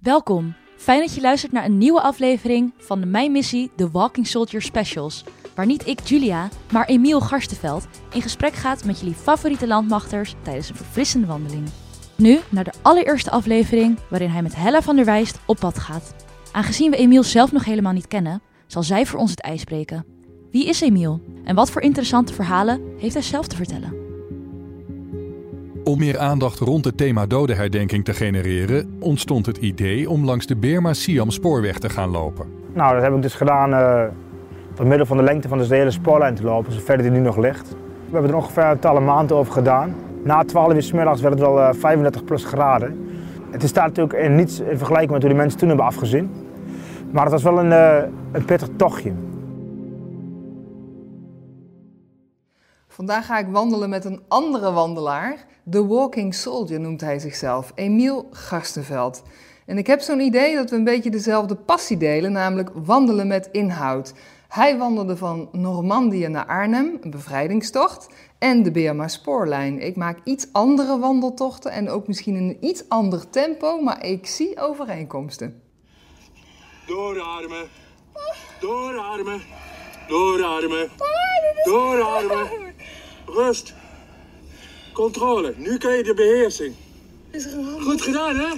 Welkom. Fijn dat je luistert naar een nieuwe aflevering van de Mijn Missie The Walking Soldier Specials. Waar niet ik, Julia, maar Emiel Garstenveld in gesprek gaat met jullie favoriete landmachters tijdens een verfrissende wandeling. Nu naar de allereerste aflevering waarin hij met Hella van der Wijst op pad gaat. Aangezien we Emiel zelf nog helemaal niet kennen, zal zij voor ons het ijs breken. Wie is Emiel en wat voor interessante verhalen heeft hij zelf te vertellen? Om meer aandacht rond het thema dodenherdenking te genereren, ontstond het idee om langs de Beerma-Siam spoorweg te gaan lopen. Nou, dat heb ik dus gedaan uh, door middel van de lengte van de hele spoorlijn te lopen, zover die nu nog ligt. We hebben er ongeveer een maanden over gedaan. Na 12 uur s werd het wel uh, 35 plus graden. Het staat natuurlijk in niets in vergelijking met hoe de mensen toen hebben afgezien. Maar het was wel een, uh, een pittig tochtje. Vandaag ga ik wandelen met een andere wandelaar. The Walking Soldier noemt hij zichzelf, Emiel Garstenveld. En ik heb zo'n idee dat we een beetje dezelfde passie delen, namelijk wandelen met inhoud. Hij wandelde van Normandië naar Arnhem, een bevrijdingstocht, en de Beerma Spoorlijn. Ik maak iets andere wandeltochten en ook misschien in een iets ander tempo, maar ik zie overeenkomsten. Doorarmen, doorarmen, doorarmen, doorarmen. Rust. Controle. Nu kan je de beheersing. Is er een Goed gedaan, hè?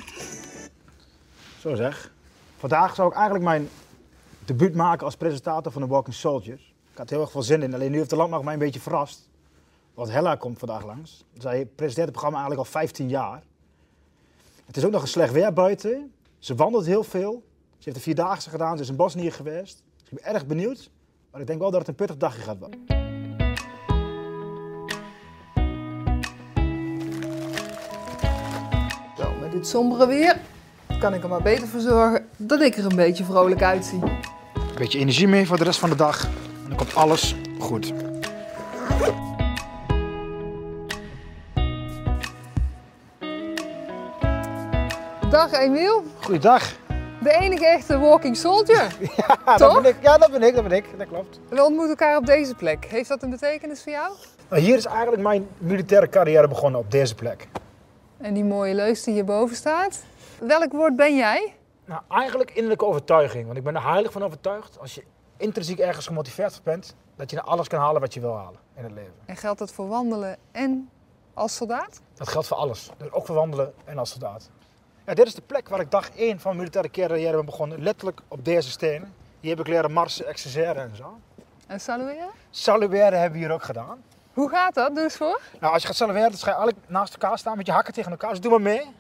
Zo zeg. Vandaag zou ik eigenlijk mijn debuut maken als presentator van de Walking Soldiers. Ik had heel erg veel zin in, alleen nu heeft de landmacht mij een beetje verrast. Want Hella komt vandaag langs. Zij presenteert het programma eigenlijk al 15 jaar. Het is ook nog een slecht weer buiten. Ze wandelt heel veel. Ze heeft een vierdaagse gedaan, ze is in Bosnië geweest. Dus ik ben erg benieuwd. Maar ik denk wel dat het een pittig dagje gaat worden. Dit sombere weer kan ik er maar beter voor zorgen dat ik er een beetje vrolijk uitzie. Een beetje energie mee voor de rest van de dag. En dan komt alles goed. Dag Emiel, Goeiedag. de enige echte walking soldier. Ja, Toch? dat ben ik. Ja, dat ben ik, dat ben ik. Dat klopt. We ontmoeten elkaar op deze plek. Heeft dat een betekenis voor jou? Nou, hier is eigenlijk mijn militaire carrière begonnen op deze plek. En die mooie leus die hierboven staat. Welk woord ben jij? Nou, eigenlijk innerlijke overtuiging. Want ik ben er heilig van overtuigd. Als je intrinsiek ergens gemotiveerd bent, dat je naar alles kan halen wat je wil halen in het leven. En geldt dat voor wandelen en als soldaat? Dat geldt voor alles. Dus ook voor wandelen en als soldaat. Ja, dit is de plek waar ik dag 1 van mijn militaire carrière ben begonnen. Letterlijk op deze stenen. Hier heb ik leren marsen, exerceren en zo. En salueren? Salueren hebben we hier ook gedaan. Hoe gaat dat? Doe eens voor. Nou, als je gaat salueren, dan ga je eigenlijk naast elkaar staan met je hakken tegen elkaar. Dus doe maar mee.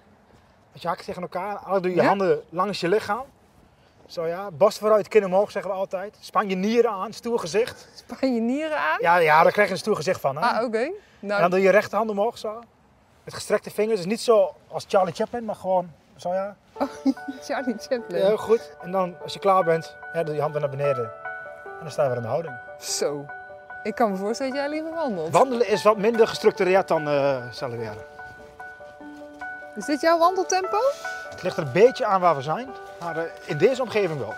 Met je hakken tegen elkaar. Eigenlijk doe je je Ja? handen langs je lichaam. Zo ja, borst vooruit, kin omhoog zeggen we altijd. Span je nieren aan, stoer gezicht. Span je nieren aan? Ja, ja daar krijg je een stoer gezicht van. Hè? Ah, oké. En Nou, dan doe je je rechterhand omhoog zo. Met gestrekte vingers. Dus niet zo als Charlie Chaplin, maar gewoon zo ja. Charlie Chaplin. Ja, heel goed. En dan als je klaar bent, ja, doe je hand weer naar beneden. En dan sta je weer in de houding. Zo. Ik kan me voorstellen dat jij liever wandelt. Wandelen is wat minder gestructureerd dan salueren. Is dit jouw wandeltempo? Het ligt er een beetje aan waar we zijn, maar eh, in deze omgeving wel.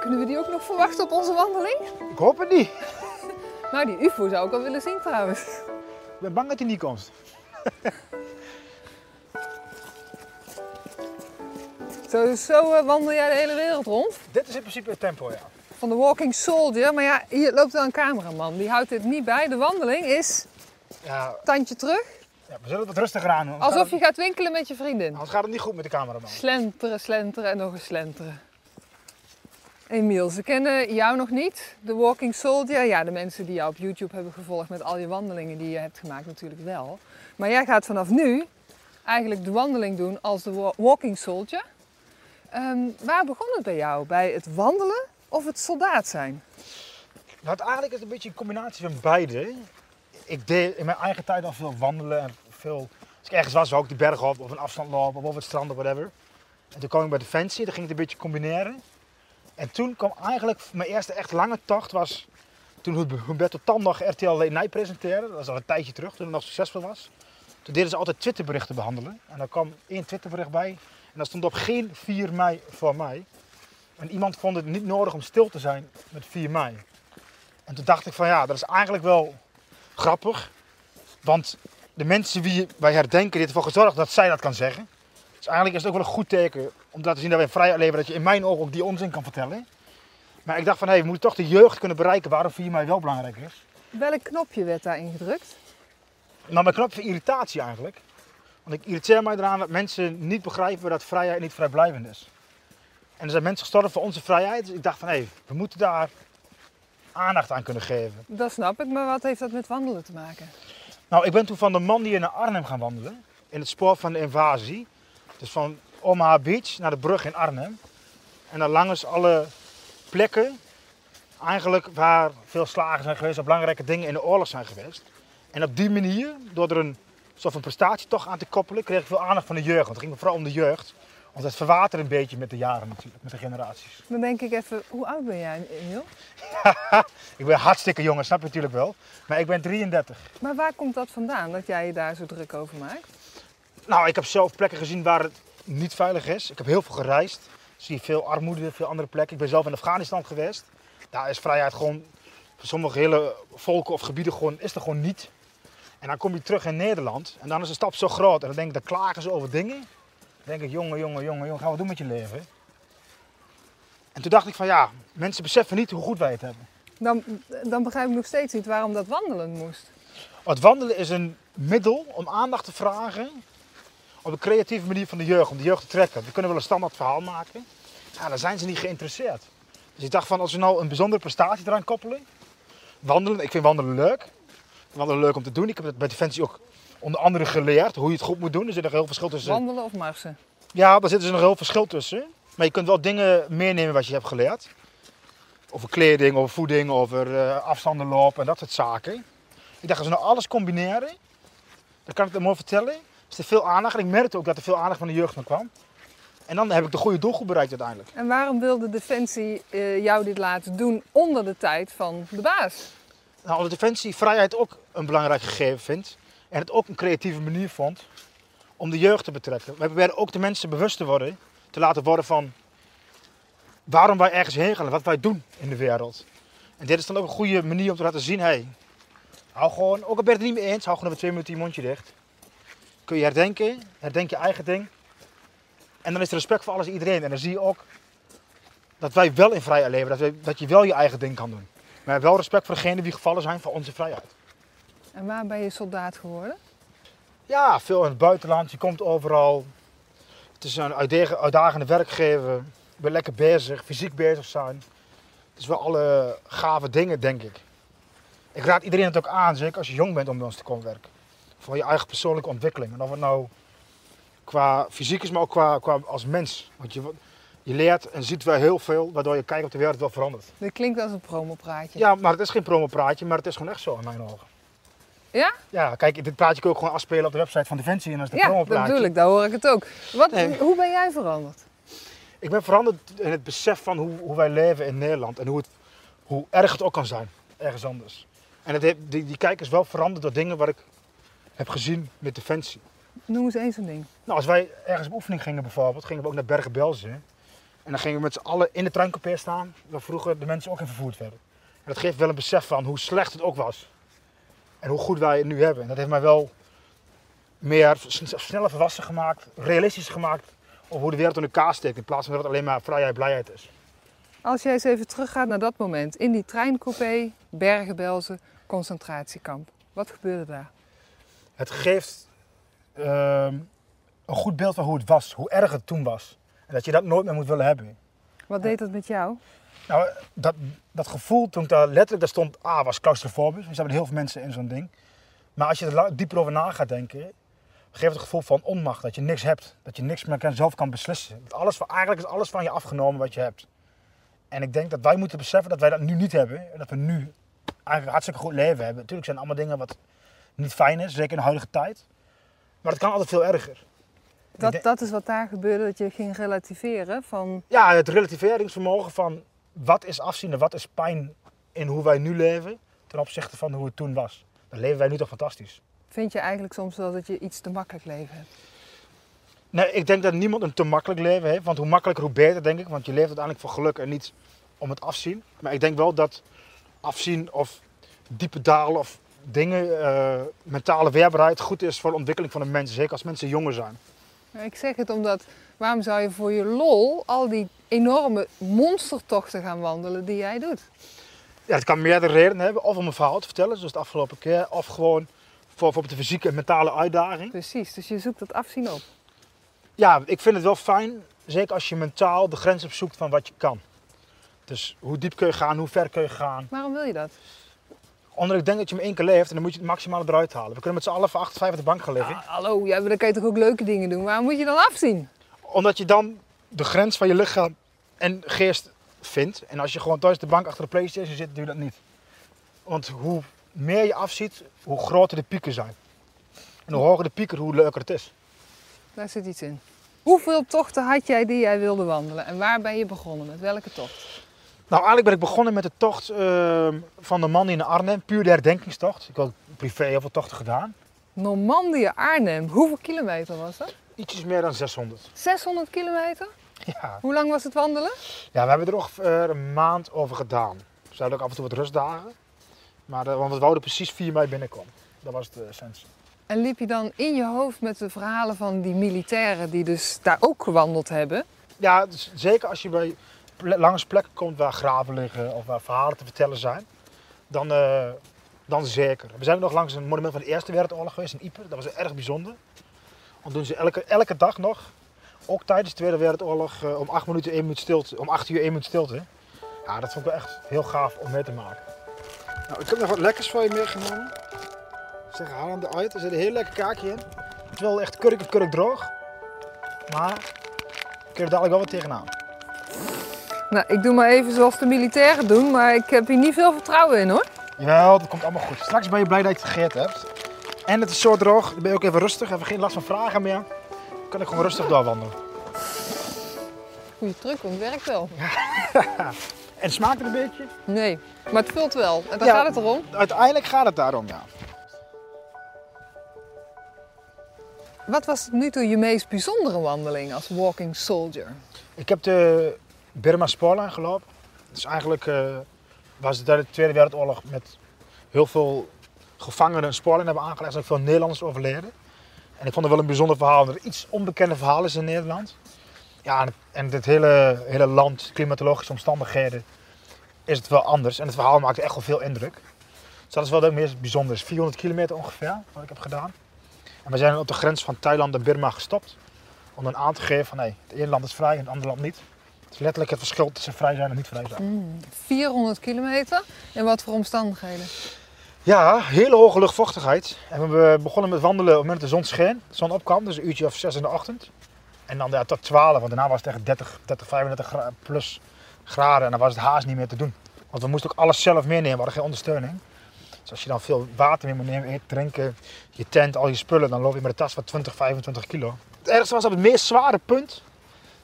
Kunnen we die ook nog verwachten op onze wandeling? Ik hoop het niet. Nou, die UFO zou ik al willen zien trouwens. Ik ben bang dat hij niet komt. Zo, zo eh, wandel jij de hele wereld rond. Dit is in principe het tempo, ja. Van de Walking Soldier. Maar ja, hier loopt wel een cameraman. Die houdt dit niet bij. De wandeling is ja, tandje terug. ja we zullen het wat rustiger aan doen. Alsof je gaat winkelen met je vriendin. anders gaat het niet goed met de cameraman. Slenteren, slenteren en nog eens slenteren. Emiel, ze kennen jou nog niet, de Walking Soldier. Ja, de mensen die jou op YouTube hebben gevolgd met al je wandelingen die je hebt gemaakt natuurlijk wel. Maar jij gaat vanaf nu eigenlijk de wandeling doen als de wa- Walking Soldier. Ehm, waar begon het bij jou? Bij het wandelen of het soldaat zijn? Nou, eigenlijk is een beetje een combinatie van beide. Ik deed in mijn eigen tijd al veel wandelen en veel... Als ik ergens was, zou ik die berg op of een afstand lopen of op het strand of whatever. En toen kwam ik bij Defensie, daar ging ik het een beetje combineren. En toen kwam eigenlijk mijn eerste echt lange tocht was toen Humberto Tan nog RTL Night presenteerde. Dat was al een tijdje terug, toen het nog succesvol was. Toen deden ze altijd Twitterberichten behandelen. En daar kwam één Twitterbericht bij. En dat stond op geen 4 mei voor mij. En iemand vond het niet nodig om stil te zijn met 4 mei. En toen dacht ik van ja, dat is eigenlijk wel grappig. Want de mensen wie wij herdenken, die ervoor gezorgd dat zij dat kan zeggen. Dus eigenlijk is het ook wel een goed teken om te laten zien dat wij vrij leven, dat je in mijn ogen ook die onzin kan vertellen. Maar ik dacht van, hé, we moeten toch de jeugd kunnen bereiken waarom 4 mei wel belangrijk is. Welk knopje werd daarin gedrukt? Maar mijn knop voor irritatie eigenlijk. Want ik irriteer mij eraan dat mensen niet begrijpen dat vrijheid niet vrijblijvend is. En er zijn mensen gestorven voor onze vrijheid. Dus ik dacht van, hé, we moeten daar aandacht aan kunnen geven. Dat snap ik, maar wat heeft dat met wandelen te maken? Nou, ik ben toen van de man hier naar Arnhem gaan wandelen. In het spoor van de invasie. Dus van Omaha Beach naar de brug in Arnhem. En dan langs alle plekken, eigenlijk waar veel slagen zijn geweest, waar belangrijke dingen in de oorlog zijn geweest. En op die manier, door er een soort van prestatie toch aan te koppelen, kreeg ik veel aandacht van de jeugd. Want het ging me vooral om de jeugd. Want het verwatert een beetje met de jaren natuurlijk, met de generaties. Dan denk ik even, hoe oud ben jij, Emiel? Ik ben hartstikke jong, dat snap je natuurlijk wel. Maar ik ben 33. Maar waar komt dat vandaan, dat jij je daar zo druk over maakt? Nou, ik heb zelf plekken gezien waar het niet veilig is. Ik heb heel veel gereisd. Zie je veel armoede, veel andere plekken. Ik ben zelf in Afghanistan geweest. Daar is vrijheid gewoon voor sommige hele volken of gebieden gewoon, is er gewoon niet. En dan kom je terug in Nederland en dan is de stap zo groot. En dan denk ik, dan klagen ze over dingen. Denk ik, jongen, jongen, jongen, jongen, ga wat doen met je leven? En toen dacht ik van ja, mensen beseffen niet hoe goed wij het hebben. Dan, dan begrijp ik nog steeds niet waarom dat wandelen moest. Het wandelen is een middel om aandacht te vragen op een creatieve manier van de jeugd, om de jeugd te trekken. We kunnen wel een standaard verhaal maken, ja, dan zijn ze niet geïnteresseerd. Dus ik dacht van als we nou een bijzondere prestatie eraan koppelen, wandelen, ik vind wandelen leuk. Wandelen leuk om te doen. Ik heb het bij Defensie ook onder andere geleerd hoe je het goed moet doen. Er zit nog heel verschil tussen. Wandelen of marsen? Ja, daar zit dus nog heel verschil tussen. Maar je kunt wel dingen meenemen wat je hebt geleerd. Over kleding, over voeding, over eh, afstanden lopen en dat soort zaken. Ik dacht, als we nou alles combineren, dan kan ik het mooi vertellen. Is er veel aandacht. En ik merkte ook dat er veel aandacht van de jeugd naar kwam. En dan heb ik de goede doelgroep bereikt uiteindelijk. En waarom wilde Defensie eh, jou dit laten doen onder de tijd van de baas? Nou, omdat Defensie vrijheid ook een belangrijk gegeven vindt. En het ook een creatieve manier vond om de jeugd te betrekken. Wij proberen ook de mensen bewust te worden, te laten worden van waarom wij ergens heen gaan wat wij doen in de wereld. En dit is dan ook een goede manier om te laten zien, hey, hou gewoon, ook al ben je het niet mee eens, hou gewoon even twee minuten je mondje dicht. Kun je herdenken, herdenk je eigen ding. En dan is er respect voor alles en iedereen. En dan zie je ook dat wij wel in vrijheid leven, dat, dat je wel je eigen ding kan doen. Maar wel respect voor degenen die gevallen zijn voor onze vrijheid. En waar ben je soldaat geworden? Ja, veel in het buitenland. Je komt overal. Het is een uitdagende, werkgever. Je bent lekker bezig, fysiek bezig zijn. Het is wel alle gave dingen, denk ik. Ik raad iedereen het ook aan, zeker als je jong bent, om bij ons te komen werken. Voor je eigen persoonlijke ontwikkeling. En of het nou qua fysiek is, maar ook qua, qua als mens. Want je, je leert en ziet wel heel veel, waardoor je kijk op de wereld wel verandert. Dit klinkt als een promopraatje. Ja, maar het is geen promopraatje, maar het is gewoon echt zo in mijn ogen. Ja? Ja, kijk, dit praatje kun je ook gewoon afspelen op de website van Defensie en is de Ja, dat bedoel ik, daar hoor ik het ook. Wat, Nee. Hoe ben jij veranderd? Ik ben veranderd in het besef van hoe, hoe wij leven in Nederland en hoe, het, hoe erg het ook kan zijn, ergens anders. En het, heeft- die, die kijk is wel veranderd door dingen wat ik heb gezien met Defensie. Noem eens eens een ding. Nou, als wij ergens op oefening gingen bijvoorbeeld, gingen we ook naar Bergen-Belsen. En dan gingen we met z'n allen in de treincoupé staan, waar vroeger de mensen ook in vervoerd werden. En dat geeft wel een besef van hoe slecht het ook was. En hoe goed wij het nu hebben. En dat heeft mij wel meer sneller volwassen gemaakt, realistisch gemaakt over hoe de wereld in elkaar steekt. In plaats van dat het alleen maar vrijheid, blijheid is. Als jij eens even teruggaat naar dat moment, in die treincoupé, Bergen-Belsen, concentratiekamp. Wat gebeurde daar? Het geeft ehm, een goed beeld van hoe het was, hoe erg het toen was. En dat je dat nooit meer moet willen hebben. Wat deed dat met jou? Nou, dat, dat gevoel toen ik daar letterlijk daar stond, ah, was claustrofobisch. Er zijn heel veel mensen in zo'n ding. Maar als je er dieper over na gaat denken, geeft het het gevoel van onmacht. Dat je niks hebt. Dat je niks meer kan- zelf kan beslissen. Dat alles, eigenlijk is alles van je afgenomen wat je hebt. En ik denk dat wij moeten beseffen dat wij dat nu niet hebben. En dat we nu eigenlijk een hartstikke goed leven hebben. Natuurlijk zijn allemaal dingen wat niet fijn is, zeker in de huidige tijd. Maar het kan altijd veel erger. Dat, dat is wat daar gebeurde, dat je ging relativeren van... Ja, het relativeringsvermogen van wat is afzien en wat is pijn in hoe wij nu leven ten opzichte van hoe het toen was. Dan leven wij nu toch fantastisch. Vind je eigenlijk soms wel dat je iets te makkelijk leven hebt? Nee, ik denk dat niemand een te makkelijk leven heeft. Want hoe makkelijker, hoe beter, denk ik. Want je leeft uiteindelijk voor geluk en niet om het afzien. Maar ik denk wel dat afzien of diepe dalen of dingen, eh, mentale weerbaarheid goed is voor de ontwikkeling van een mens. Zeker als mensen jonger zijn. Ja, Ik zeg het omdat, waarom zou je voor je lol al die enorme monstertochten gaan wandelen die jij doet? Ja, het kan meerdere redenen hebben. Of om een verhaal te vertellen, zoals de afgelopen keer. Of gewoon voor bijvoorbeeld de fysieke en mentale uitdaging. Precies, dus je zoekt dat afzien op. Ja, ik vind het wel fijn. Zeker als je mentaal de grens opzoekt van wat je kan. Dus hoe diep kun je gaan, hoe ver kun je gaan. Waarom wil je dat? Omdat ik denk dat je maar één keer leeft en dan moet je het maximale eruit halen. We kunnen met z'n allen voor 8 5 op de bank gaan liggen. Ah, hallo, ja, maar dan kan je toch ook leuke dingen doen? Waarom moet je dan afzien? Omdat je dan de grens van je lichaam en geest vindt. En als je gewoon thuis de bank achter de Playstation zit, doe je dat niet. Want hoe meer je afziet, hoe groter de pieken zijn. En hoe hoger de pieken, hoe leuker het is. Daar zit iets in. Hoeveel tochten had jij die jij wilde wandelen? En waar ben je begonnen? Met welke tocht? Nou, eigenlijk ben ik begonnen met de tocht ehm, van de man in Arnhem. Puur de herdenkingstocht. Ik had privé heel veel tochten gedaan. Normandië, Arnhem. Hoeveel kilometer was dat? Ietsjes meer dan 600. 600 kilometer? Ja, Hoe lang was het wandelen? ja we hebben er ongeveer een maand over gedaan. We hadden ook af en toe wat rustdagen. Maar eh, want we wouden precies 4 mei binnenkomen. Dat was de essentie. En liep je dan in je hoofd met de verhalen van die militairen die dus daar ook gewandeld hebben? Ja, dus zeker als je bij langs plekken komt waar graven liggen of waar verhalen te vertellen zijn, dan, eh, dan zeker. We zijn nog langs een monument van de Eerste Wereldoorlog geweest in Ieper. Dat was erg bijzonder. Want doen ze elke, elke dag nog, ook tijdens de Tweede Wereldoorlog, eh, om 8 minuten 1 minuut stilte, om 8 uur 1 minuut stilte. Ja, dat vond ik wel echt heel gaaf om mee te maken. Nou, ik heb nog wat lekkers voor je meegenomen. Zeg, haal hem eruit. Er zit een heel lekker kaakje in. Het is wel echt kurk kurk droog. Maar ik kun er dadelijk wel wat tegenaan. Nou, ik doe maar even zoals de militairen doen, maar ik heb hier niet veel vertrouwen in hoor. Jawel, dat komt allemaal goed. Straks ben je blij dat je het gegeten hebt. En het is zo droog, dan ben je ook even rustig, even geen last van vragen meer. Dan kan ik gewoon rustig doorwandelen. Goeie truc, want het werkt wel. En smaakt het een beetje? Nee, maar het vult wel. En daar Ja. gaat het erom. Uiteindelijk gaat het daarom, ja. Wat was tot nu toe je meest bijzondere wandeling als walking soldier? Ik heb de Burma Spoorlijn gelopen. Dus eigenlijk eh, was het tijdens de Tweede Wereldoorlog met heel veel gevangenen een spoorlijn hebben aangelegd. Zijn veel Nederlanders overleden. En ik vond het wel een bijzonder verhaal, omdat er iets onbekende verhaal is in Nederland. Ja, en, dit hele, hele land, klimatologische omstandigheden, is het wel anders. En het verhaal maakte echt wel veel indruk. Dus dat is wel het meest bijzonder. is 400 kilometer ongeveer, wat ik heb gedaan. En we zijn op de grens van Thailand en Burma gestopt. Om dan aan te geven van, nee, het ene land is vrij en het andere land niet. Het is letterlijk het verschil tussen vrij zijn en niet vrij zijn. 400 kilometer. En wat voor omstandigheden? Ja, hele hoge luchtvochtigheid. En we begonnen met wandelen op het moment dat de zon scheen. De zon opkwam, dus een uurtje of 6 in de ochtend. En dan ja, tot 12, want daarna was het echt 30, 30 35 gra- plus graden. En dan was het haast niet meer te doen. Want we moesten ook alles zelf meenemen, we hadden geen ondersteuning. Dus als je dan veel water mee moet nemen, drinken, je tent, al je spullen, dan loop je met een tas van 20, 25 kilo. Het ergste was op het meest zware punt.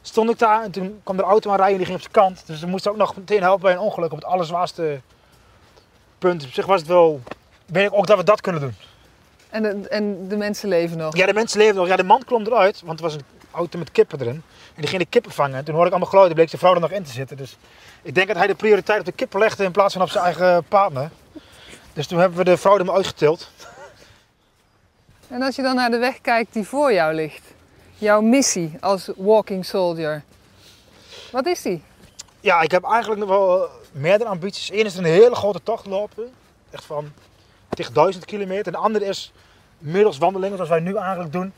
Stond ik daar en toen kwam er auto aan rijden en die ging op zijn kant. Dus we moesten ook nog meteen helpen bij een ongeluk op het allerzwaarste punt. Op zich was het wel, weet ik ook dat we dat kunnen doen. En de, en de mensen leven nog. Ja, de mensen leefden nog. Ja, de man klom eruit, want er was een auto met kippen erin. En die ging de kippen vangen. En toen hoorde ik allemaal geluiden, bleek zijn vrouw er nog in te zitten. Dus ik denk dat hij de prioriteit op de kippen legde in plaats van op zijn eigen partner. Dus toen hebben we de vrouw er maar uitgetild. En als je dan naar de weg kijkt die voor jou ligt. Jouw missie als walking soldier. Wat is die? Ja, ik heb eigenlijk nog wel eh, meerdere ambities. Eén is een hele grote tocht lopen. Echt van tegen 1000 kilometer. En de andere is middels wandelingen, zoals wij nu eigenlijk doen.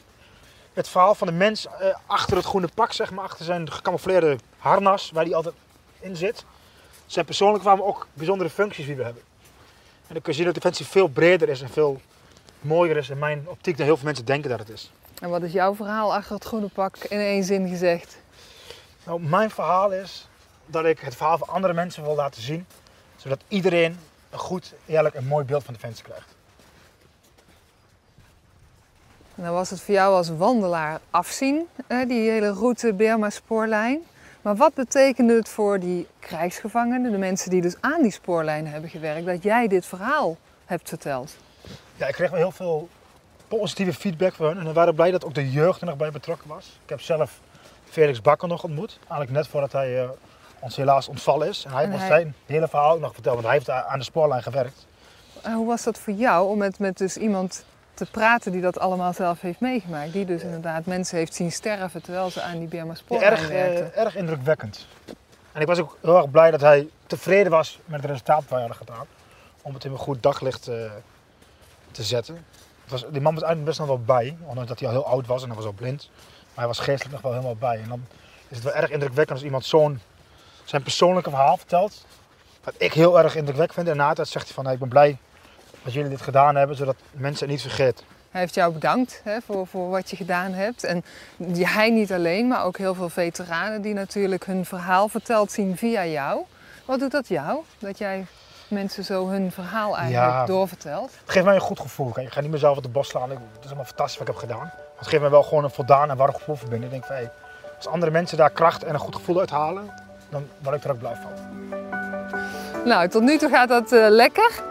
Het verhaal van de mens eh, achter het groene pak, zeg maar. Achter zijn gecamoufleerde harnas, waar die altijd in zit. Zijn persoonlijk maar ook bijzondere functies die we hebben. En dan kun je zien dat Defensie veel breder is en veel mooier is in mijn optiek dan heel veel mensen denken dat het is. En wat is jouw verhaal achter het groene pak in één zin gezegd? Nou, mijn verhaal is dat ik het verhaal van andere mensen wil laten zien, zodat iedereen een goed, eerlijk en mooi beeld van Defensie krijgt. En dan was het voor jou als wandelaar afzien, die hele route Berma-spoorlijn. Maar wat betekende het voor die krijgsgevangenen, de mensen die dus aan die spoorlijn hebben gewerkt, dat jij dit verhaal hebt verteld? Ja, ik kreeg wel heel veel positieve feedback van hun en we waren blij dat ook de jeugd er nog bij betrokken was. Ik heb zelf Felix Bakker nog ontmoet, eigenlijk net voordat hij eh, ons helaas ontvallen is. En hij En hij- zijn hele verhaal ook nog verteld, want hij heeft aan de spoorlijn gewerkt. En hoe was dat voor jou om met, met dus iemand te praten die dat allemaal zelf heeft meegemaakt? Die dus inderdaad mensen heeft zien sterven terwijl ze aan die Birma Ja, spoorlijn erg, werkten. eh, erg indrukwekkend. En ik was ook heel erg blij dat hij tevreden was met het resultaat wat wij hadden gedaan. Om het in een goed daglicht eh, te zetten. Het was, die man was eigenlijk best nog wel bij, ondanks dat hij al heel oud was en hij was al blind. Maar hij was geestelijk nog wel helemaal bij. En dan is het wel erg indrukwekkend als iemand zo'n zijn persoonlijke verhaal vertelt. Wat ik heel erg indrukwekkend vind. En na het zegt hij van, hey, ik ben blij dat jullie dit gedaan hebben, zodat mensen het niet vergeten. Hij heeft jou bedankt hè, voor, voor wat je gedaan hebt. En hij niet alleen, maar ook heel veel veteranen die natuurlijk hun verhaal verteld zien via jou. Wat doet dat jou? Dat jij mensen zo hun verhaal eigenlijk Ja. doorvertelt? Het geeft mij een goed gevoel. Kijk, ik ga niet mezelf op de bos slaan. Het is allemaal fantastisch wat ik heb gedaan. Maar het geeft me wel gewoon een voldaan en warm gevoel van binnen. Ik denk van, hey, als andere mensen daar kracht en een goed gevoel uithalen, dan word ik er ook blij van. Nou, tot nu toe gaat dat eh, lekker.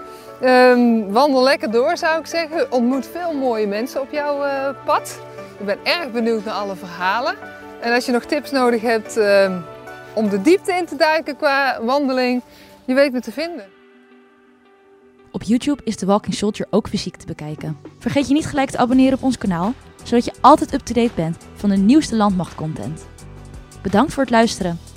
Ehm, wandel lekker door zou ik zeggen. Ontmoet veel mooie mensen op jouw eh, pad. Ik ben erg benieuwd naar alle verhalen. En als je nog tips nodig hebt ehm, om de diepte in te duiken qua wandeling, je weet me te vinden. Op YouTube is The Walking Soldier ook fysiek te bekijken. Vergeet je niet gelijk te abonneren op ons kanaal, zodat je altijd up-to-date bent van de nieuwste landmachtcontent. Bedankt voor het luisteren